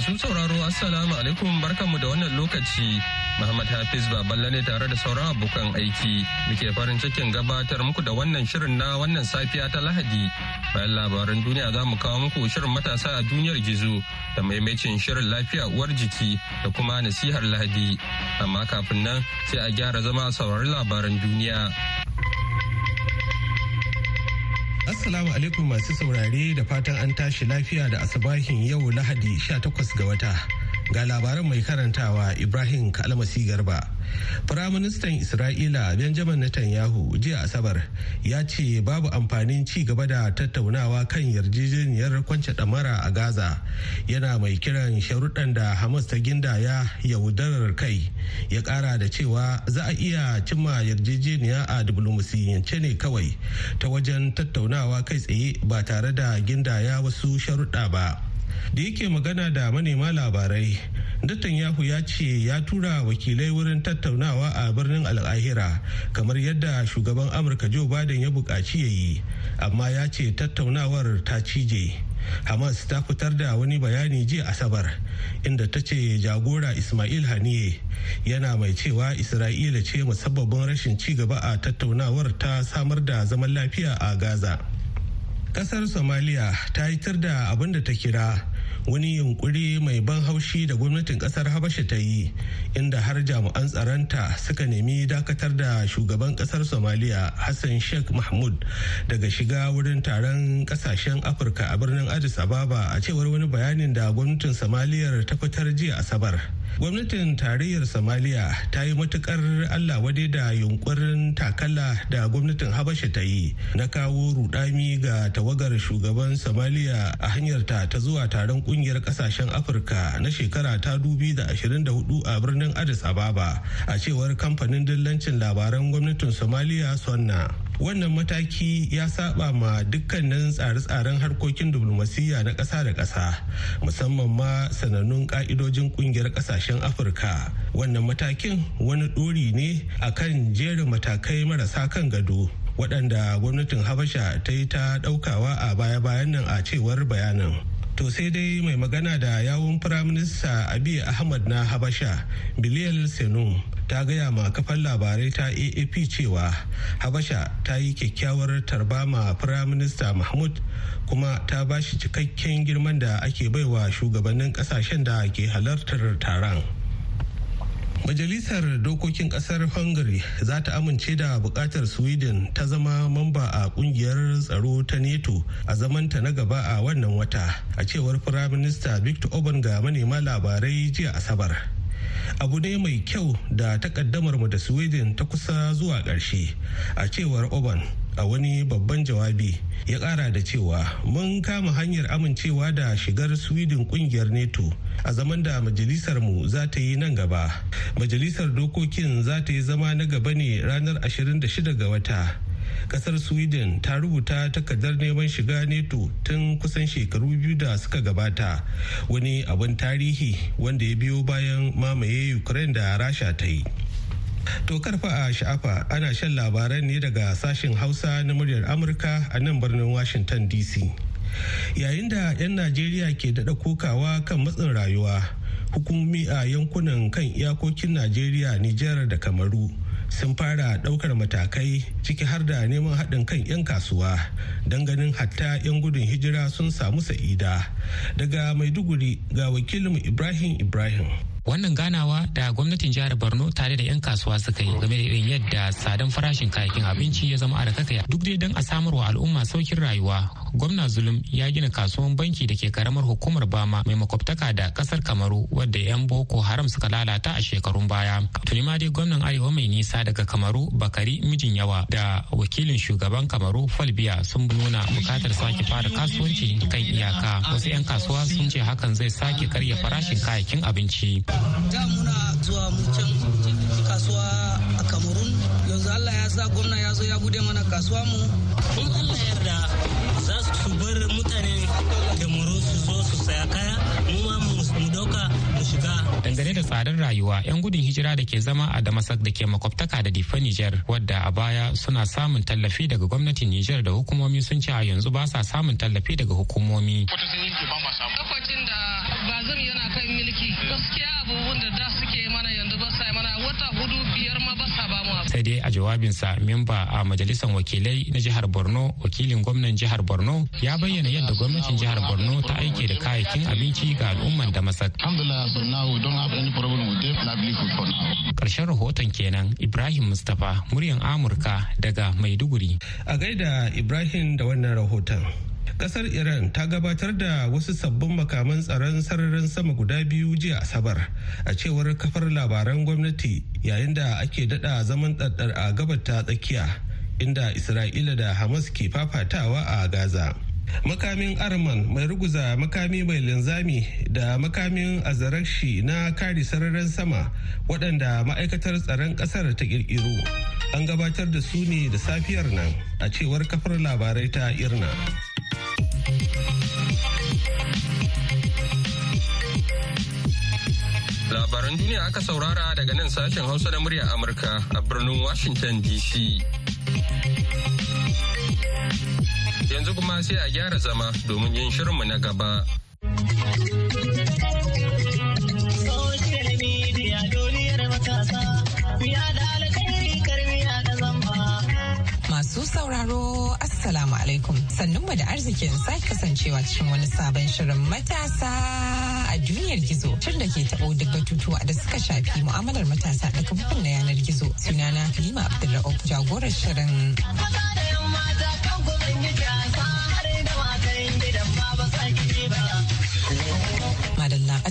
Masu sauraro Assalamu alaikum barkanmu da wannan lokaci. Muhammad Hafiz Baballe ne tare da sauran abokan aiki. Muke farin cikin gabatar muku da wannan shirin na wannan safiya ta Lahadi. Bayan labaran duniya za mu kawo muku shirin matasa a duniyar gizo da maimacin shirin lafiya uwar jiki da kuma nasihar Lahadi. Amma kafin nan sai a gyara zama a saurari labaran duniya. Assalamu alaikum masu saurare da fatan an tashi lafiya da asabahin yau Lahadi 18 ga wata. Ga labaran mai karantawa Ibrahim Kalmasi Garba. Firaministan Isra'ila Benjamin Netanyahu jiya Asabar ya ce babu amfanin ci gaba da tattaunawa kan yarjejeniyar kwance ɗamara a Gaza yana mai kiran sharuɗan da Hamas ta gindaya yaudarar kai ya ƙara da cewa za a iya cimma yarjejeniya a diplomasiyance ne kawai ta wajen tattaunawa kai tsaye ba tare da gindaya wasu sharuɗa ba. Da yake magana da manema labarai Netanyahu ya ce ya tura wakilai wurin tattaunawa a birnin al'ahira kamar yadda shugaban amurka joe biden ya buƙaci ya yi amma ya ce tattaunawar ta cije. Hamas ta fitar da wani bayani jiya asabar inda ta ce jagora ismail haniye yana mai cewa isra'ila ce musabbabin rashin ci gaba a tattaunawar ta samar da zaman lafiya a gaza. Kasar somaliya ta yitar da abin da ta kira wani yunkuri mai ban haushi da gwamnatin ƙasar habasha ta yi inda har jami'an tsaronta suka nemi dakatar da shugaban ƙasar somaliya hassan sheikh mahmud daga shiga wurin taron ƙasashen afirka a birnin addis ababa a cewar wani bayanin da gwamnatin somaliyar ta fitar jiya asabar. Gwamnatin tarayyar somaliya ta yi matuƙar allah wade da yunkurin takala da gwamnatin habasha ta yi na kawo rudami ga tawagar shugaban somaliya a hanyarta ta zuwa taron ƙungiyar ƙasashen afirka na shekara ta da ashirin huɗu a birnin addis ababa a cewar kamfanin dillancin labaran gwamnatin somaliya sonna. Wannan mataki ya saba ma dukkanin tsare-tsaren harkokin diplomasiyya na ƙasa da ƙasa musamman ma sanannun ƙa'idojin ƙungiyar ƙasashen afirka. Wannan matakin wani ɗori ne akan jerin matakai marasa kan gado waɗanda gwamnatin habasha ta yi ta ɗaukawa a baya-bayan nan a cewar bayanin. To sai dai mai magana da yawun firaminista Abiy Ahmad na Habasha, Bilal Senum ta gaya ma kafan labarai ta AAP cewa Habasha ta yi kyakkyawar tarba ma firaminista Mahmud kuma ta ba shi cikakken girman da ake baiwa shugabannin ƙasashen da ke halartar taron. Majalisar Dokokin Kasar Hungary za ta amince da buƙatar Sweden ta zama mamba a ƙungiyar tsaro ta NATO a zamanta na gaba a wannan wata, a cewar Firaminista Victor Orban ga manema labarai jiya Asabar. Abu ne mai kyau da takaddamar mu da sweden ta kusa zuwa ƙarshe. A cewar oban a wani babban jawabi ya kara da cewa mun kama hanyar amincewa da shigar sweden ƙungiyar neto a zaman da majalisar mu za ta yi nan gaba. Majalisar dokokin za ta yi zama na gaba ne ranar 26 ga wata. Ƙasar sweden ta rubuta takardar neman shiga neto tun kusan shekaru biyu da suka gabata wani abin tarihi wanda ya biyo bayan mamaye ukraine da rasha ta yi To karfa a sha'afa ana shan labaran ne daga sashen Hausa na muryar Amurka a nan birnin Washington DC. Yayin da 'yan Najeriya ke daɗa kokawa kan matsin rayuwa, hukumomi a yankunan kan iyakokin Najeriya, Nijar da Kamaru sun fara ɗaukar matakai ciki har da neman haɗin kan 'yan kasuwa don ganin hatta 'yan gudun hijira sun samu sa'ida. Daga Maiduguri ga wakilin Ibrahim Ibrahim. Wannan ganawa da gwamnatin jihar borno tare da 'yan kasuwa suka yi game da irin yadda tsadan farashin kayakin abinci ya zama a kakaya duk dai don a samar wa al'umma saukin rayuwa gwamna zulum ya gina kasuwan banki da ke karamar hukumar bama mai makwabtaka da ƙasar kamaru wadda 'yan boko haram suka lalata a shekarun baya. Tuni ma dai gwamnan arewa mai nisa daga kamaru bakari mijin yawa da wakilin shugaban kamaru falbiya sun nuna buƙatar sake fara kasuwanci kan iyaka. Wasu 'yan kasuwa sun ce hakan zai sake karya farashin kayakin abinci. Da muna zuwa mu can kasuwa a kamarun yanzu Allah ya sa gwamna ya zo ya buɗe mana kasuwa mu. In Allah yarda za su bar mutane da su zo su saya kaya. Mu ma mu ɗauka mu shiga. Dangane da tsadar rayuwa yan gudun hijira da ke zama a damasak da ke makwabtaka da difa Nijar wadda a baya suna samun tallafi daga gwamnatin Nijar da hukumomi sun ce a yanzu ba sa samun tallafi daga hukumomi. Lokacin da bazum yana kan gaskiya abubuwan da da suke mana yanzu ba sa mana. Wata huɗu biyar ma ba sa ba mu sai dai a jawabinsa memba a majalisar wakilai na jihar borno wakilin gwamnan jihar borno ya bayyana yadda gwamnatin jihar borno ta aike da kayayyakin abinci ga al'umman da masar ƙarshen rahoton kenan ibrahim mustapha muryan amurka daga maiduguri. A gaida ibrahim da wannan rahoton. Ƙasar iran ta gabatar da wasu sabbin makaman tsaron sararin sama guda biyu jiya asabar a cewar kafar labaran gwamnati yayin da ake dada zaman ɗaɗɗar a gabar ta tsakiya inda isra'ila da hamas ke fafatawa a gaza. Makamin arman mai ruguza makami mai linzami da makamin azarakshi na kari sararin sama waɗanda ma'aikatar tsaron ƙasar ta ƙirƙiro. An gabatar da su ne da safiyar nan a cewar kafar labarai ta irna. Labaran duniya aka saurara daga nan sashen Hausa na murya Amurka a birnin Washington DC. Yanzu kuma sai a gyara zama domin yin shirinmu na gaba. Assalamu alaikum. Sannun mu da arzikin sake kasancewa cikin wani sabon shirin matasa a duniyar gizo. Tun da ke taɓo duk batutuwa da suka shafi mu'amalar matasa da kafofin na yanar gizo. Sunana Halima Abdulra'uf jagorar shirin.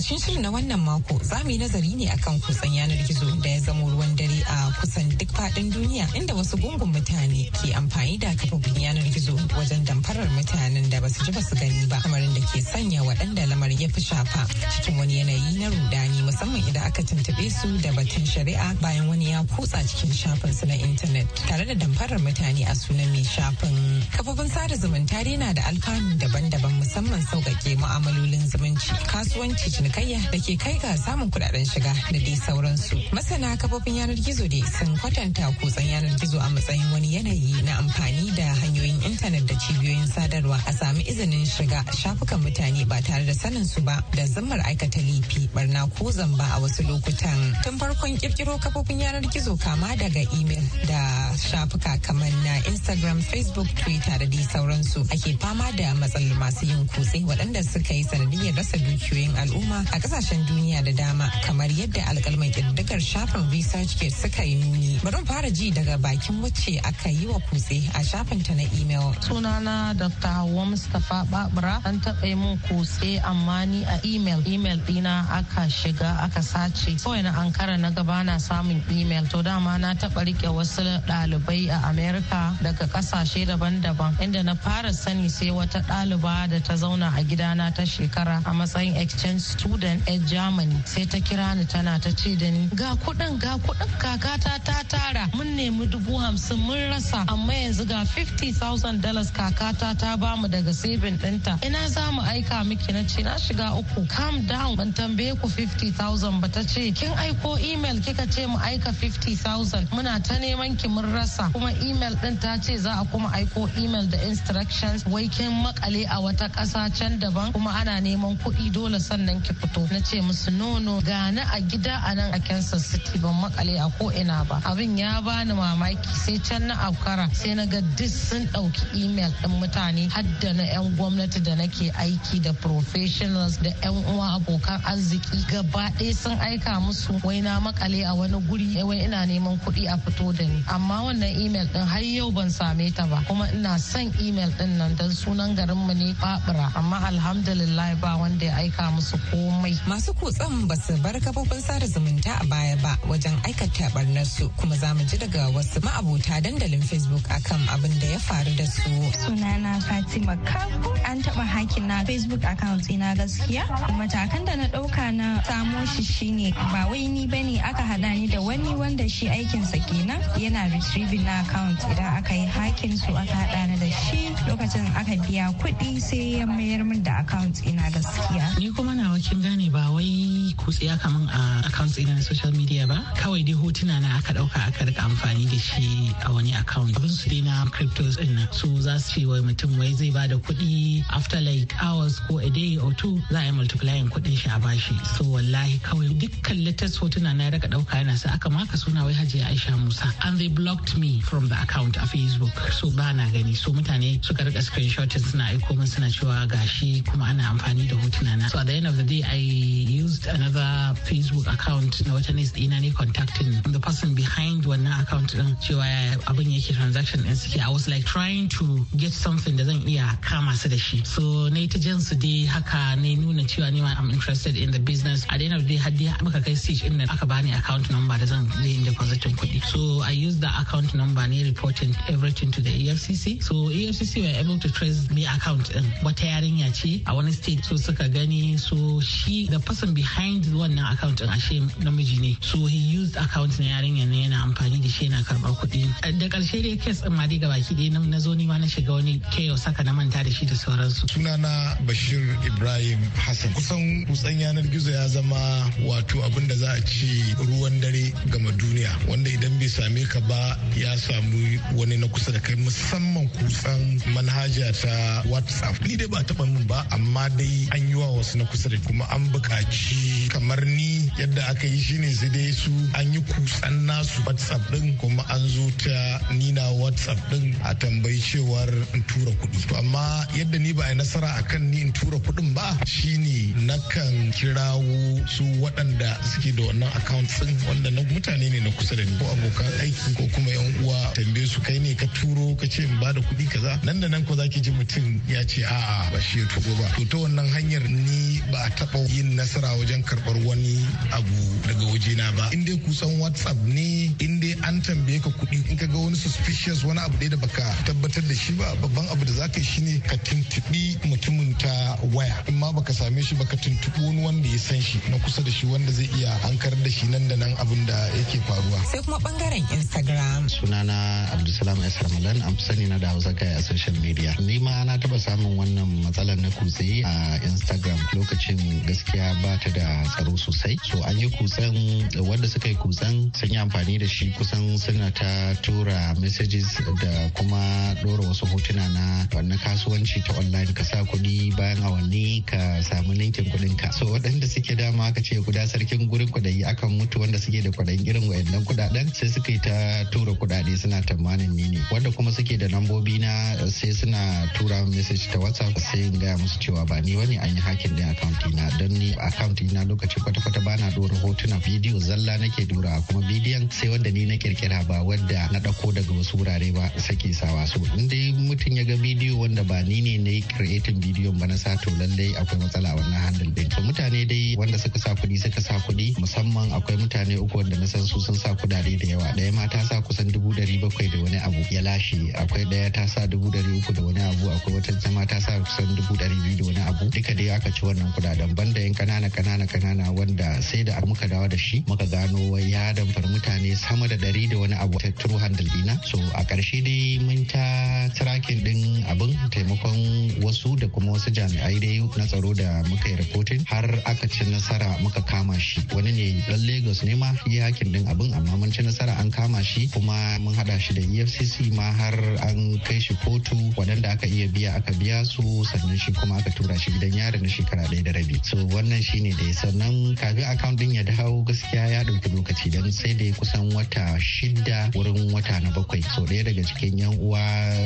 A cikin shirin na wannan mako za mu yi nazari ne akan kutsen yanar gizo da ya zamo ruwan dare a kusan faɗin duniya inda wasu gungun mutane ke amfani da kafofin yanar gizo wajen damfarar mutanen da ba su ji ba su gani ba kamarin da ke sanya waɗanda lamar ya fi shafa cikin wani yanayi na rudani musamman idan aka tuntuɓe su da batun shari'a bayan wani ya kutsa cikin shafin su na intanet tare da damfarar mutane a sunan mai shafin kafofin sada zumunta na da alfanu daban-daban musamman sauƙaƙe mu'amalolin zumunci kasuwanci cinikayya da ke kai ga samun kuɗaɗen shiga da dai sauransu. Masana kafofin yanar gizo dai sun kwatanta kutsen yanar gizo a matsayin wani yanayi na amfani da hanyoyin intanet da cibiyoyin sadarwa a sami izinin shiga shafukan mutane ba tare da sanin su ba da zammar aikata laifi barna ko zamba a wasu lokutan. Tun farkon kirkiro kafofin yanar gizo kama daga email da shafuka kamar na Instagram, Facebook, Twitter da dai sauransu ake fama da matsalar masu yin kutse waɗanda suka yi sanadiyar rasa dukiyoyin al'umma a ƙasashen duniya da dama kamar yadda alkalman ƙididdigar shafin research suka yi nuni fara ji daga bakin wacce aka yi wa kutse a shafin ta na email. Sunana dr hawa mustapha babura. An taɓa yi mun kutse amma ni a email email dina aka shiga aka sace. Kawai na ankara na gaba na samun email. To dama na taɓa riƙe wasu ɗalibai a america daga ƙasashe daban-daban. Inda na fara sani sai wata ɗaliba da ta zauna a gidana ta shekara a matsayin exchange student a germany. Sai ta kira ni tana ta ce da ni ga kuɗin ga kuɗin kakata ta tara mun nemi dubu hamsin mun rasa. Amma yanzu ga 50,000 dollars kakata ta ba mu daga saving ɗinta. Ina za mu aika miki? Na ce na shiga uku. Calm down. Ban tambaye ku 50,000 ba. Ta ce kin aiko email kika ce mu aika 50,000 muna ta neman ki mun rasa. Kuma email ɗin ta ce za a kuma aiko email da instructions. Wai kin makale a wata ƙasa can daban kuma ana neman kuɗi dole sannan ki fito. Na ce musu nono gani a gida a nan a kansas city. Ban makale a ko ina ba. Abin ya bani mamaki sai can na afkara sai na ga duk sun ɗauki email ɗin mutane hadda na 'yan gwamnati da nake aiki da professionals da 'yan uwa abokan arziki. Gaba ɗaya sun aika musu wai na makale a wani guri eh, wai ina neman kuɗi a fito da ni. Amma wannan email ɗin har yau ban same ta ba. Kuma ina son email ɗin nan don sunan garinmu ne babura. Amma alhamdulillah ba wanda ya aika musu ko komai. Masu kutsen ba su bar kafofin sada zumunta a baya ba wajen aikata barnar su kuma za mu ji daga wasu ma'abota dandalin Facebook akan abin da ya faru da su. Sunana Fatima Kaku an taɓa hakin na Facebook account ina gaskiya. Matakan da na ɗauka na samo shi shine ba wai ni ba ne aka haɗa ni da wani wanda shi aikinsa kenan yana retrieving na account idan aka yi hakin su aka haɗa ni da shi lokacin aka biya kuɗi sai ya mayar min da account ina gaskiya. Ni kuma na kin gane ba wai kutse aka min a account ina na social media ba kawai dai hotuna na aka ɗauka aka riƙa amfani da shi a wani account. Abin su dai na cryptos ɗin nan so za su ce wai mutum wai zai ba da kuɗi after like hours ko a day or two za a yi multiplying kuɗin shi a bashi. So wallahi kawai dukkan latest hotuna na raka ɗauka yana sa aka maka suna wai hajiya Aisha Musa and they blocked me from the account a Facebook. So ba na gani. So mutane suka riƙa screenshot suna aiko min suna cewa gashi kuma ana amfani da hotuna na. So at the end of the day I used another Facebook account na wata nest ina ne contacting the person behind wannan account din cewa abin yake transaction din suke. I was like trying to get something da zan iya kama su da shi. So na ta jan su dai haka na nuna cewa ni ma I'm interested in the business. A the end har dai muka kai stage din aka bani account number da zan zai in depositin kuɗi. So I used the account number ne reporting everything to the EFCC so EFCC were able to trace the account din. Wata yarinya ce a wani state so suka gani. So shi the person behind wannan account din ashe namiji ne. So he used account na yarinya ne yana amfani da shi yana karɓar kuɗi. Da ƙarshe dai kes ɗin ma dai gabaki ɗaya na zo ni ma na shiga wani chaos saka na manta da shi da sauransu. Sunana bashir ibrahim hassan. Kusan kutsan yanar gizo ya zama wato abin da za a ce ruwan dare gama duniya wanda idan bai same ka ba ya samu wani na kusa da kai musamman kutsan manhaja ta whatsapp. Ni dai ba taɓa min ba amma dai an yi wa wasu na kusa da kuma an buƙaci kamar ni yadda aka yi shine sai dai su an yi kutsan nasu. Whatsapp din kuma an zo ta nina whatsapp din a tambayi cewar in tura kuɗi. To amma yadda ni ba a nasara akan ni in tura kuɗin ba shine nakan kirawo su waɗanda suke da wannan account din wanda na mutane ne na kusa da ni ko abokan aiki ko kuma yan uwa. Tambaye su kai ne ka turo ka ce in ba da kuɗi kaza? Nan da nan ko zaki ji mutum ya ce a'a ba shi ya turo ba. To ta wannan hanyar ni ba a taɓa yin nasara wajen karɓar wani abu daga wajena ba. In dai kusan whatsapp ne in dai an tambaye ka kuɗi in ka ga wani suspicious wani abu da baka tabbatar da shi ba babban abu da zaka yi shine ka tuntuɓi mutumin ta waya. In ma baka same shi baka tuntuɓi wani wanda ya san shi na kusa da shi wanda zai iya hankar da shi nan da nan abin da yake faruwa. Sai kuma ɓangaren instagram. Sunana abdulsalam s ramadan an fi sani na da hausa kai a social media. Ni ma na taba samun wannan matsalar na kutse a instagram. Lokacin gaskiya ba ta da tsaro sosai. So an yi kutsen wanda suka yi kutsen sun yi amfani da shi kusan suna ta tura messages da kuma dora wasu hotuna na wannan kasuwanci ta online ka sa kuɗi bayan awanni ka samu linkin kuɗin ka so waɗanda suke dama aka ce guda sarkin gurin kuɗayi akan mutu wanda suke da kuɗin irin wayannan kuɗaɗen sai suka yi ta tura kuɗaɗe suna tamanin ni ne. Wanda kuma suke da lambobi na sai suna tura message ta whatsapp sai in gaya musu cewa ba ni wani an yi hakin din account na don ni account na lokacin kwata-kwata bana dora hotuna bidiyo zalla nake dora kuma bidiyon sai wanda ni na kirkira ba wanda na ɗauko daga wasu wurare ba sake sawa. So in dai mutum ya ga bidiyo wanda ba ni ne na yi creating bidiyon ba na sa to lallai akwai matsala wannan handle din. To mutane dai wanda suka sa kuɗi suka sa kuɗi. Musamman akwai mutane uku wanda na san su sun sa kudade da yawa. Ɗaya ma ta sa kusan dubu dari bakwai da wani abu ya lashe. Akwai ɗaya ta sa dubu dari uku da wani abu. Akwai wata jama ta sa kusan dubu dari biyu da wani abu. Duka dai aka ci wannan kuɗaɗen banda yan kanana kanana kanana wanda sai da muka dawo da shi muka gano ya damfar mutane sama da dari da wani abu ta turu handle dina. So a ƙarshe dai mun ta tracking din abin taimakon wasu da kuma wasu jami'ai dai na tsaro da muka yi reporting har aka ci nasara muka kama shi. Wani ne dan lagos ne ma ya hakin din abin amma mun ci nasara an kama shi kuma mun hada shi da efcc ma har an kai shi kotu. Waɗanda aka iya biya aka biya su sannan shi kuma aka tura shi gidan yari na shekara ɗaya da rabi. So wannan shine da sannan kafin account din ya dawo gaskiya ya ɗauki lokaci dan sai da kusan wata shida wurin wata na bakwai so ɗaya daga cikin yan uwa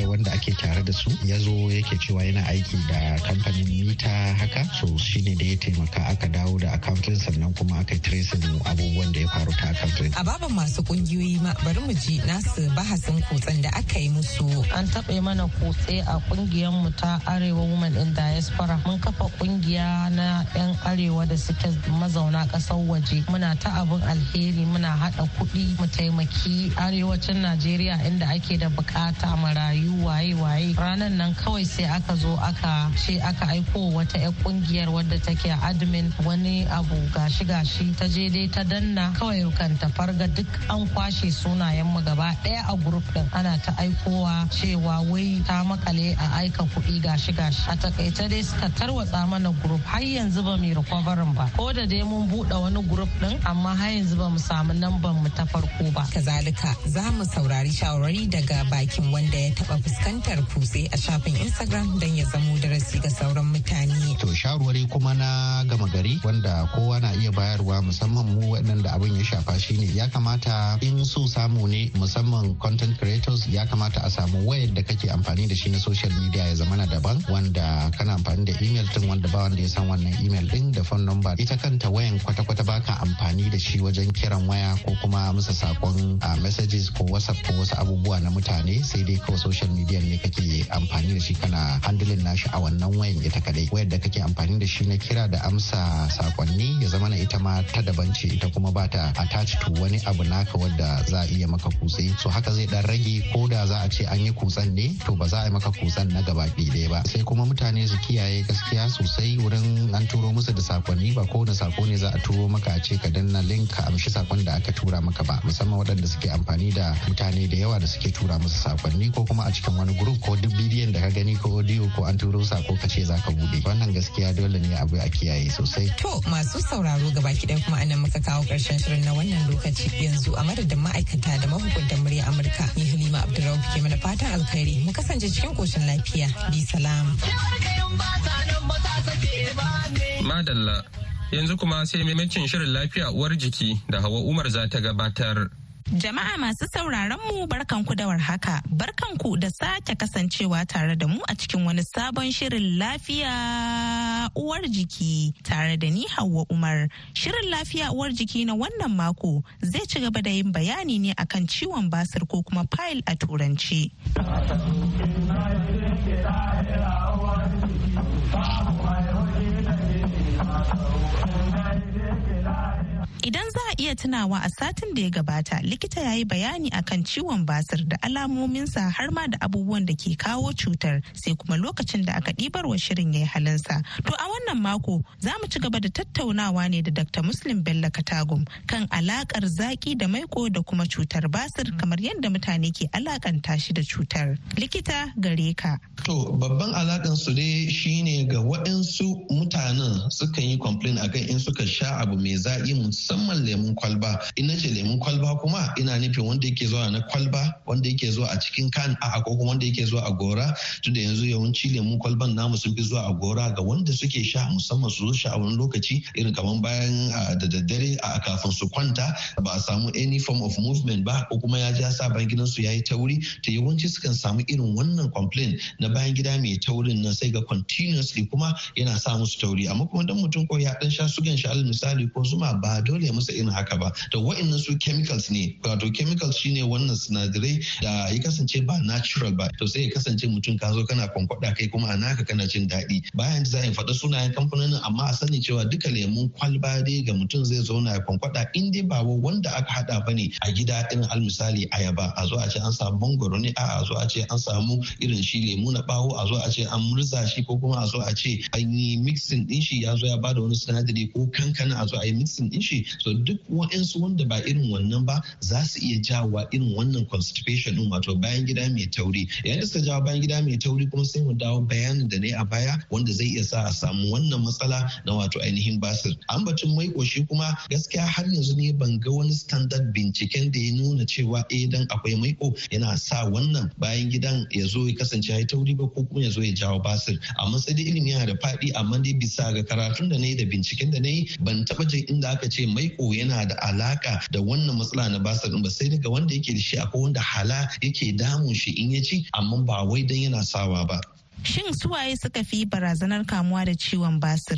wanda ake tare da su ya zo yake cewa yana aiki da kamfanin mita haka so shine da ya taimaka aka dawo da accounting sannan kuma aka tracing abubuwan da ya faru ta accounting a baban masu kungiyoyi ma bari mu ji nasu bahasin kutsen da aka yi musu. An taɓa mana kutse a ƙungiyar mu ta Arewa Women in Diaspora. Mun kafa ƙungiya na 'yan Arewa da suke mazauna ƙasar waje. Muna ta abin alheri muna haɗa kuɗi mu taimaki arewacin Najeriya inda ake da buƙata marayu waye-waye. Ranar nan kawai sai aka zo aka ce aka aiko wata 'yan ƙungiyar wadda take admin wani abu gashi-gashi ta je dai ta danna. Kawai kan ta farga duk an kwashe sunayen mu gaba ɗaya a grup din ana ta aikowa cewa wai ta makale a aika kuɗi gashi gashi. A taƙaice dai suka tarwatsa mana grup har yanzu ba mu recoverin ba. Ko da dai mun buɗe wani grup din amma har yanzu ba mu samu namban mu ta farko. Ba kazalika za mu saurari shawarwari daga bakin wanda ya taba fuskantar kutse a shafin instagram don ya zamo darasi ga sauran mutane. To shawarwari kuma na gama gari wanda kowa na iya bayarwa musamman mu waɗanda abin ya shafa shine ya kamata in so samu ne musamman content creators ya kamata a samu wayar da kake amfani da shi na social media ya zama na daban wanda kana amfani da email din wanda ba wanda ya san wannan email din da phone number. Ita kanta wayan kwata-kwata baka amfani da shi wajen kiran waya ko kuma musa saƙon messages ko whatsapp ko wasu abubuwa na mutane sai dai kawai social media ne kake amfani da shi kana handling nashi a wannan wayan ita kadai wayar da kake amfani da shi na kira da amsa saƙonni ya zama na ita ma ta daban ce ita kuma ba ta attach to wani abu naka wadda za a iya maka kutse. So haka zai dan rage ko da za a ce an yi kutsen ne to ba za a yi maka kutsen na gaba ɗaya ba. Sai kuma mutane su kiyaye gaskiya sosai wurin an turo musu da saƙonni ba ko da sako ne za a turo maka a ce ka danna link ka amshi saƙon da aka tura maka ba. Musamman waɗanda suke amfani da mutane da yawa da suke tura musu saƙonni ko kuma a cikin wani group ko duk bidiyon da ka gani ko audio ko an turo sako ka ce za ka buɗe wannan gaskiya dole ne abu a kiyaye sosai. To masu sauraro gaba ɗaya kuma a nan muka kawo ƙarshen shirin na wannan lokaci. Yanzu a madadin ma'aikata da mahukuntan murya Amurka ni Halima Abdurrauf ke mana fatan alkhairi. Mu kasance cikin koshin lafiya. Bi salam. Madalla. Yanzu kuma sai maimacin shirin lafiya uwar jiki da Hawa Umar za ta gabatar. Jama'a masu sauraron mu barkanku da warhaka, barkanku da sake kasancewa tare da mu a cikin wani sabon shirin lafiya uwar jiki tare da ni Hauwa Umar. Shirin lafiya uwar jiki na wannan mako zai ci gaba da yin bayani ne akan ciwon basir ko kuma file a turanci. I'm so united, united. Idan za a iya tunawa a satin da ya gabata likita ya yi bayani akan ciwon basir da alamominsa har ma da abubuwan da ke kawo cutar sai kuma lokacin da aka ɗibar wa shirin ya yi halinsa. To a wannan mako za mu ci gaba da tattaunawa ne da Dr. Muslim Bello Katagum kan alakar zaki da maiko da kuma cutar basir kamar yadda mutane ke alakanta shi da cutar. Likita gare ka. To babban alakan su dai shine ga waɗansu mutanen sukan yi complain akan in suka sha abu mai zaƙi musamman lemun kwalba. In ce lemun kwalba kuma ina nufin wanda yake zuwa na kwalba wanda yake zuwa a cikin kan a ko kuma wanda yake zuwa a gora. Tunda yanzu yawanci lemun kwalban namu sun fi zuwa a gora ga wanda suke sha musamman su sha a wani lokaci irin kamar bayan da daddare a kafin su kwanta ba a samu any form of movement ba ko kuma ya ja sa bayan gidan su yayi tauri. To yawanci sukan samu irin wannan complaint na bayan gida mai taurin nan sai ga continuously kuma yana sa musu tauri. Amma kuma dan mutum ko ya dan sha sugan alal misali ko zuma ba dole musu irin haka ba. To wa'annan su chemicals ne. Wato chemicals shine wannan sinadarai da ya kasance ba natural ba. To sai ya kasance mutum ka zo kana kwankwada kai kuma a naka kana jin daɗi. Bayan za a faɗa sunayen kamfanonin amma a sani cewa duka lemun kwalba dai ga mutum zai zauna ya kwankwada in dai ba wanda aka hada ba ne a gida irin al misali ayaba. A zo a ce an samu mangoro ne a zo a ce an samu irin shi lemu na bawo a zo a ce an murza shi ko kuma a zo a ce an yi mixing din shi ya zo ya ba da wani sinadari ko kankana a zo a yi mixing din shi so duk wa'ansu wanda ba irin wannan ba za su iya jawa irin wannan constipation din wato bayan gida mai tauri. Yayin da suka jawo bayan gida mai tauri kuma sai mu dawo bayanin da ne a baya wanda zai iya sa a samu wannan matsala na wato ainihin basir. An batun mai koshi kuma gaskiya har yanzu ne ban ga wani standard binciken da ya nuna cewa eh dan akwai maiko yana sa wannan bayan gidan ya zo ya kasance ya tauri ba ko kuma ya zo ya jawo basir. Amma sai dai ilimi yana da faɗi amma dai bisa ga karatun da na yi da binciken da na yi ban taɓa jin inda aka ce maiko yana da alaka da wannan matsala na basir ba sai daga wanda yake da shi akwai wanda hala yake damun shi in ya ci amma ba wai dan yana sawa ba. Shin suwaye suka fi barazanar kamuwa da ciwon basir?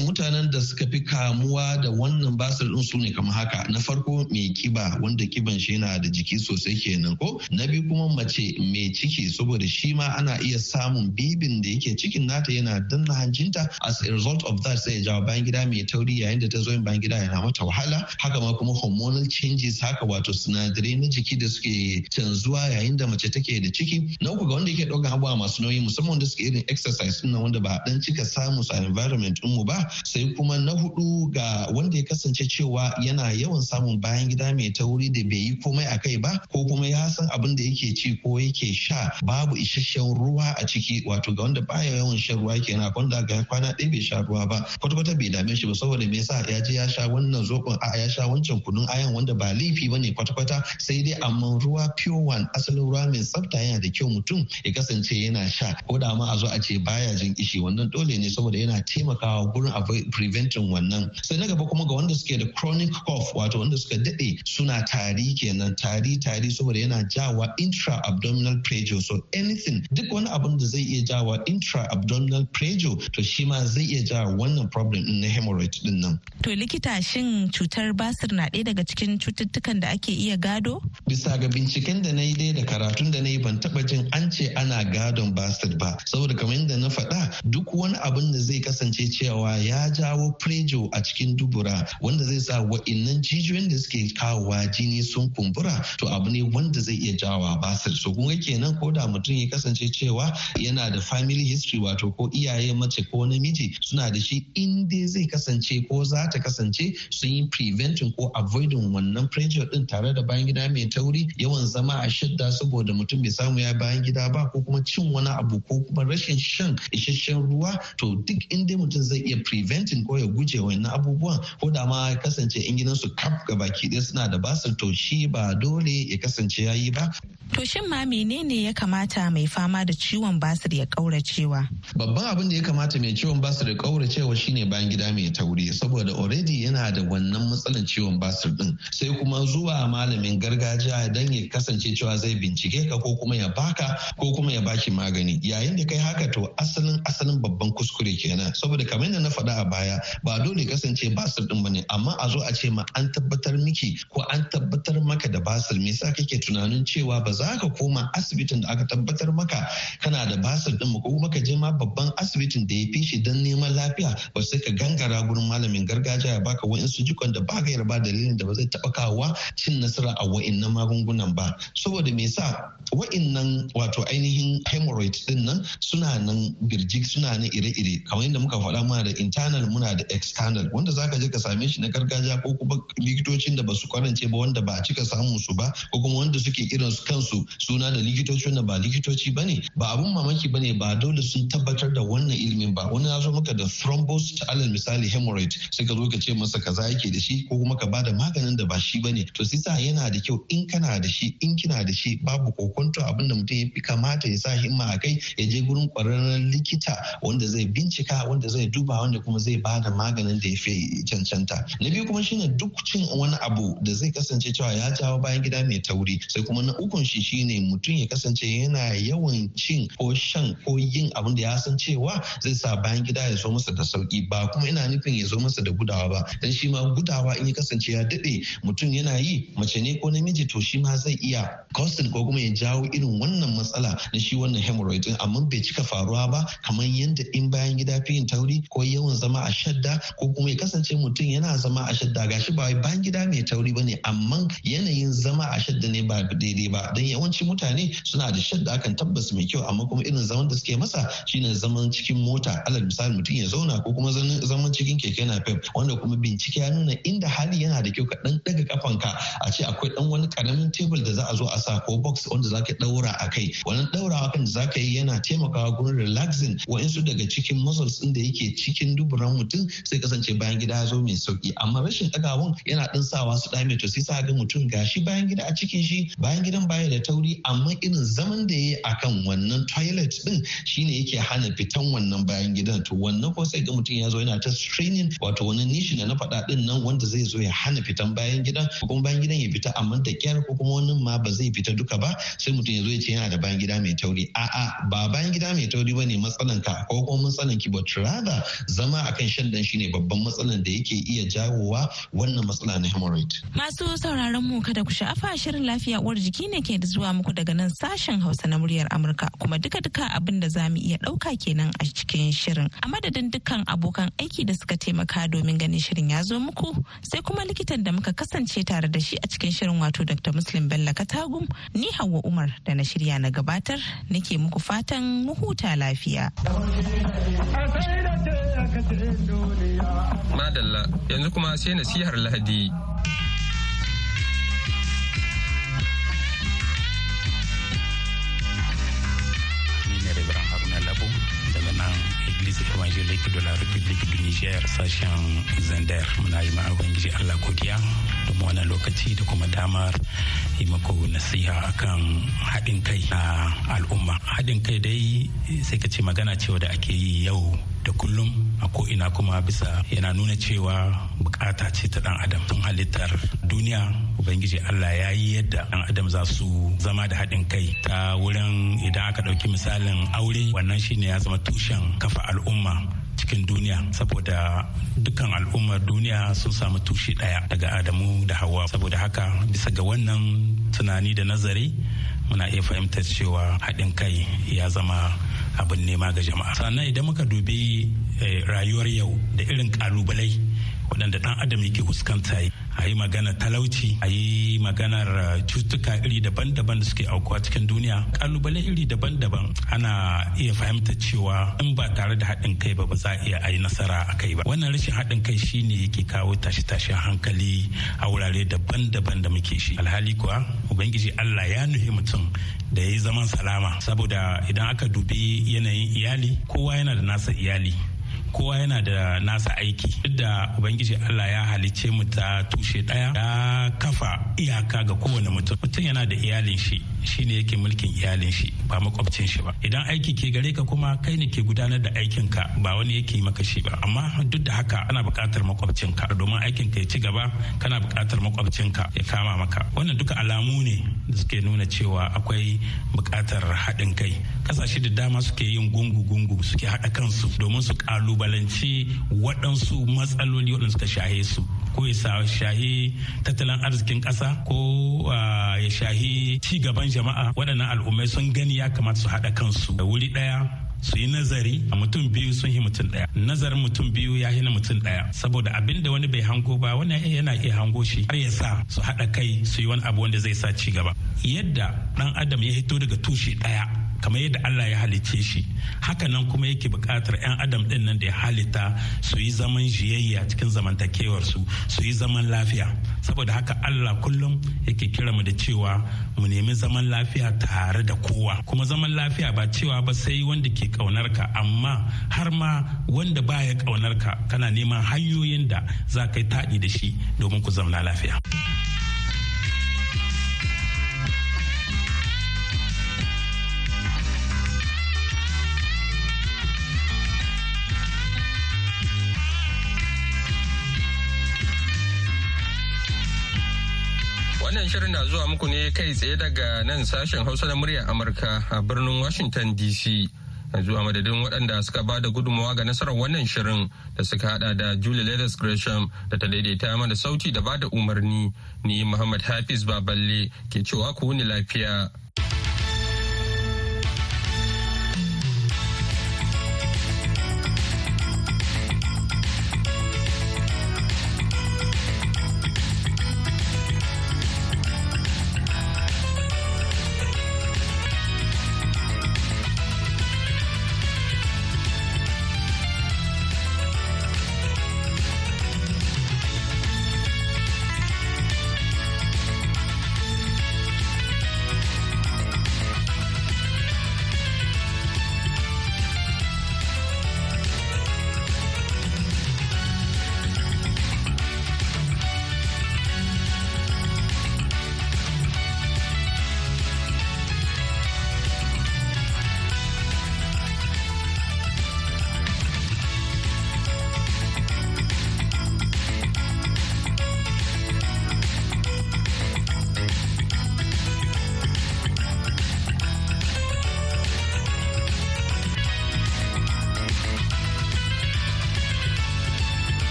Mutanen da suka fi kamuwa da wannan basir din su ne kamar haka. Na farko mai kiba wanda kiban shi yana da jiki sosai kenan ko. Na biyu kuma mace mai ciki saboda shi ma ana iya samun bibin da yake cikin nata yana danna hanjinta as a result of that sai ya jawo bayan gida mai tauri yayin da ta zo bayan gida yana mata wahala. Haka ma kuma hormonal changes haka wato sinadarai na jiki da suke canzuwa yayin da mace take da ciki. Na uku ga wanda yake ɗaukan abubuwa masu nauyi musamman da suke irin exercise din wanda ba dan cika samu a environment mu ba sai kuma na huɗu ga wanda ya kasance cewa yana yawan samun bayan gida mai tauri da bai yi komai a kai ba ko kuma ya san abin da yake ci ko yake sha babu isasshen ruwa a ciki wato ga wanda baya yawan shan ruwa kenan wanda ga kwana ɗaya bai sha ruwa ba kwata-kwata bai dame shi ba saboda me yasa? Ya je ya sha wannan zokon a ya sha wancan kunun ayan wanda ba laifi ba ne kwata-kwata sai dai amma ruwa pure one asalin ruwa mai tsafta yana da kyau mutum ya kasance yana sha. Ko da ma a zo a ce baya jin kishi. Wannan dole ne saboda yana taimakawa gurin a preventing wannan. Sai na gaba kuma ga wanda suke da chronic cough wato wanda suka daɗe suna tari kenan. Tari tari saboda yana jawa intra abdominal pressure. So anything duk wani abin da zai iya jawa intra abdominal pressure to shi ma zai iya jawa wannan problem din na hemorrhoid ɗin nan. To likita shin cutar basir na ɗaya daga cikin cututtukan da ake iya gado? Bisa ga binciken da na yi dai da karatun da na yi ban taba jin an ce ana gadon basir ba. Saboda kamar yadda na faɗa duk wani abin da zai kasance cewa ya jawo prejo a cikin dubura wanda zai sa wa'innan jijiyoyin da suke kawowa jini sun kumbura to abu ne wanda zai iya jawo basir so kun kenan ko da mutum ya kasance cewa yana da family history wato ko iyaye mace ko namiji suna da shi in dai zai kasance ko za ta kasance sun yi preventing ko avoiding wannan prejo din tare da bayan gida mai tauri yawan zama a shadda saboda mutum bai samu ya bayan gida ba ko kuma cin wani abu ko kuma rashin shan isasshen ruwa to duk inda mutum zai iya preventing ko ya guje wannan abubuwan ko da ma kasance in gidansu kaf ga baki ɗaya suna da basir to shi ba dole ya kasance ya yi ba. To shin ma menene ya kamata mai fama da ciwon basir ya kauracewa? Babban abin da ya kamata mai ciwon basir ya kauracewa shine bayan gida mai tauri saboda already yana da wannan matsalar ciwon basir din sai kuma zuwa malamin gargajiya dan ya kasance cewa zai bincike ka ko kuma ya baka ko kuma ya baki magani yayin da kai haka to asalin asalin babban kuskure kenan. Saboda kamar yadda na faɗa a baya ba dole kasance basir din ba ne amma a zo a ce ma an tabbatar miki ko an tabbatar maka da basir me yasa kake tunanin cewa ba za ka koma asibitin da aka tabbatar maka kana da basir din ko kuma ka je ma babban asibitin da ya fi shi don neman lafiya ba sai ka gangara gurin malamin gargajiya ya baka wa'insu jikon da ba ka ba dalilin da ba zai taɓa kawowa cin nasara a wa'innan magungunan ba. Saboda me yasa wa'innan wato ainihin hemorrhoid ɗin nan suna nan birjik suna nan ire-ire. Kamar yadda muka faɗa muna da internal muna da external. Wanda zaka je ka same shi na gargajiya ko kuma likitocin da ba su kwarance ba wanda ba a cika samun su ba ko kuma wanda suke irin su kansu suna da likitoci wanda ba likitoci ba ne ba abun mamaki ba ne ba dole sun tabbatar da wannan ilimin ba. Wani ya zo maka da thrombus alal misali hemorrhoid sai ka zo ka ce masa kaza yake da shi ko kuma ka ba da maganin da ba shi ba ne to sisa yana da kyau in kana da shi in kina da shi babu kokonto abin da mutum ya fi kamata ya sa himma a kai ya je gurin kwararren likita wanda zai bincika wanda zai duba wanda kuma zai ba da maganin da ya fi cancanta. Na biyu kuma shine duk cin wani abu da zai kasance cewa ya jawo bayan gida mai tauri. Sai kuma na ukun shi shine mutum ya kasance yana yawan cin ko shan ko yin abin da ya san cewa zai sa bayan gida ya zo masa da sauƙi ba kuma ina nufin ya zo masa da gudawa ba. Dan shi ma gudawa in ya kasance ya daɗe mutum yana yi mace ne ko namiji to shi ma zai iya causing ko kuma ya jawo irin wannan matsala na shi wannan hemorrhoid amma bai cika faruwa ba kamar yadda in bayan gida fi yin tauri ko yawan zama a shadda ko kuma ya kasance mutum yana zama a shadda. Gashi ba bayan gida mai tauri ba ne amma yanayin zama a shadda ne ba daidai ba. Don yawanci mutane suna da shadda akan tabbas mai kyau amma kuma irin zaman da suke masa shine zaman cikin mota. Alal misali mutum ya zauna ko kuma zaman cikin keke na pep wanda kuma bincike ya nuna inda hali yana da kyau ka dan daga kafanka a ce akwai dan wani ƙaramin tebul da za a zo a sa ko box wanda za ka daura a kai. Wannan daurawa kan da za ka yi yana taimakawa gurin relaxing wa'insu daga cikin muscles din da yake cikin duburan mutum sai kasance bayan gida ya zo mai sauƙi amma rashin ɗagawan yana ɗan sawa su dame to sai sa ga mutum gashi bayan gida a cikin shi bayan gidan baya da tauri amma irin zaman da ya yi akan wannan toilet din shine yake hana fitan wannan bayan gidan. To wannan ko sai ga mutum ya zo yana ta straining wato wani nishi da na faɗa ɗin nan wanda zai zo ya hana fitan bayan gidan ko kuma bayan gidan ya fita amma da kyar ko kuma wani ma ba zai fita duka ba sai mutum ya zo ya ce yana da bayan gida mai tauri. A'a ba bayan gida mai tauri ba ne matsalan ka ko kuma matsalan ki but rather zama akan shaddan shine babban matsalan da yake iya jawowa wannan matsala na hemorrhoid masu sauraron mu kada ku sha'afa shirin lafiya uwar jiki ne ke zuwa muku daga nan sashen Hausa na muryar Amurka kuma duka-duka abin da za mu iya ɗauka kenan a cikin shirin a madadin dukkan abokan aiki da suka taimaka domin ganin shirin ya zo muku sai kuma likitan da muka kasance tare da shi a cikin shirin wato Dr. Muslim Bello Katagum ni Hauwa Umar da na shirya na gabatar nake muku fatan mu huta lafiya. Madalla yanzu kuma sai nasihar Lahadi. daga nan Église évangélique de la République du Niger sashen Zander muna yi ma Ubangiji Allah godiya da wannan lokaci da kuma damar yi mako nasiha akan haɗin kai na al'umma. Haɗin kai dai sai ka ce magana cewa da ake yi yau da kullum a ko'ina kuma bisa yana nuna cewa buƙata ce ta dan adam. Tun halittar duniya ubangiji allah ya yi yadda dan adam za su zama da haɗin kai ta wurin idan aka ɗauki misalin aure wannan shine ya zama tushen kafa al'umma cikin duniya. Saboda dukkan al'ummar duniya sun samu tushe ɗaya daga adamu da hawa saboda haka bisa ga wannan tunani da nazari muna iya fahimtar cewa haɗin kai ya zama abin nema ga jama'a. Sannan idan muka dubi rayuwar yau da irin kalubalai waɗanda ɗan adam yake fuskanta a yi magana talauci a yi maganar cututtuka iri daban-daban da suke aukuwa cikin duniya. Kalubale iri daban-daban ana iya fahimtar cewa in ba tare da haɗin kai ba ba za a iya a yi nasara a kai ba. Wannan rashin haɗin kai shine yake kawo tashe-tashen hankali a wurare daban-daban da muke shi. Alhali kuwa ubangiji allah ya nuhi mutum da ya yi zaman salama. Saboda idan aka dubi yanayin iyali kowa yana da nasa iyali. Kowa yana da nasa aiki. Duk da ubangiji allah ya halicce mu ta tushe ɗaya ya kafa iyaka ga kowane mutum. Mutum yana da iyalin shi shine yake mulkin iyalin shi ba makwabcin shi ba. Idan aiki ke gare ka kuma kai ne ke gudanar da aikin ka ba wani yake maka shi ba. Amma duk da haka ana buƙatar makwabcin ka domin aikin ka ya ci gaba kana buƙatar makwabcin ka ya kama maka. Wannan duka alamu ne da suke nuna cewa akwai buƙatar haɗin kai. Kasashe da dama suke yin gungu-gungu suke haɗa kansu domin su kalubalanci waɗansu matsaloli waɗanda suka shahe su. Ko ya shahi tattalin arzikin ƙasa ko ya shahi ci gaban jama'a. Waɗannan al'ummai sun gani ya kamata su haɗa kansu. Da wuri ɗaya su yi nazari a mutum biyu sun yi mutum ɗaya. Nazarin mutum biyu ya na mutum ɗaya. Saboda abin da wani bai hango ba wani yana iya hango shi har ya sa su haɗa kai su yi wani abu wanda zai sa ci gaba yadda ɗan adam ya hito daga tushe ɗaya kamar yadda Allah ya halicce shi. Hakanan kuma yake buƙatar 'yan adam ɗin nan da ya halitta su yi zaman jiyayya cikin zamantakewar su yi zaman lafiya. Saboda haka Allah kullum yake kira mu da cewa mu nemi zaman lafiya tare da kowa. Kuma zaman lafiya ba cewa ba sai wanda ke ƙaunar ka amma har ma wanda baya ƙaunar ka kana neman hanyoyin da za ka yi taɗi da shi domin ku zauna lafiya. Wannan shirin na zuwa muku ne kai tsaye daga nan sashen Hausa na muryar Amurka a birnin Washington DC. Yanzu a madadin waɗanda suka ba da gudunmawa ga nasarar wannan shirin da suka hada da Julie Leathers Gresham da ta daidaita mana sauti da ba da umarni ni Muhammad Hafiz Baballe ke cewa ku wuni lafiya.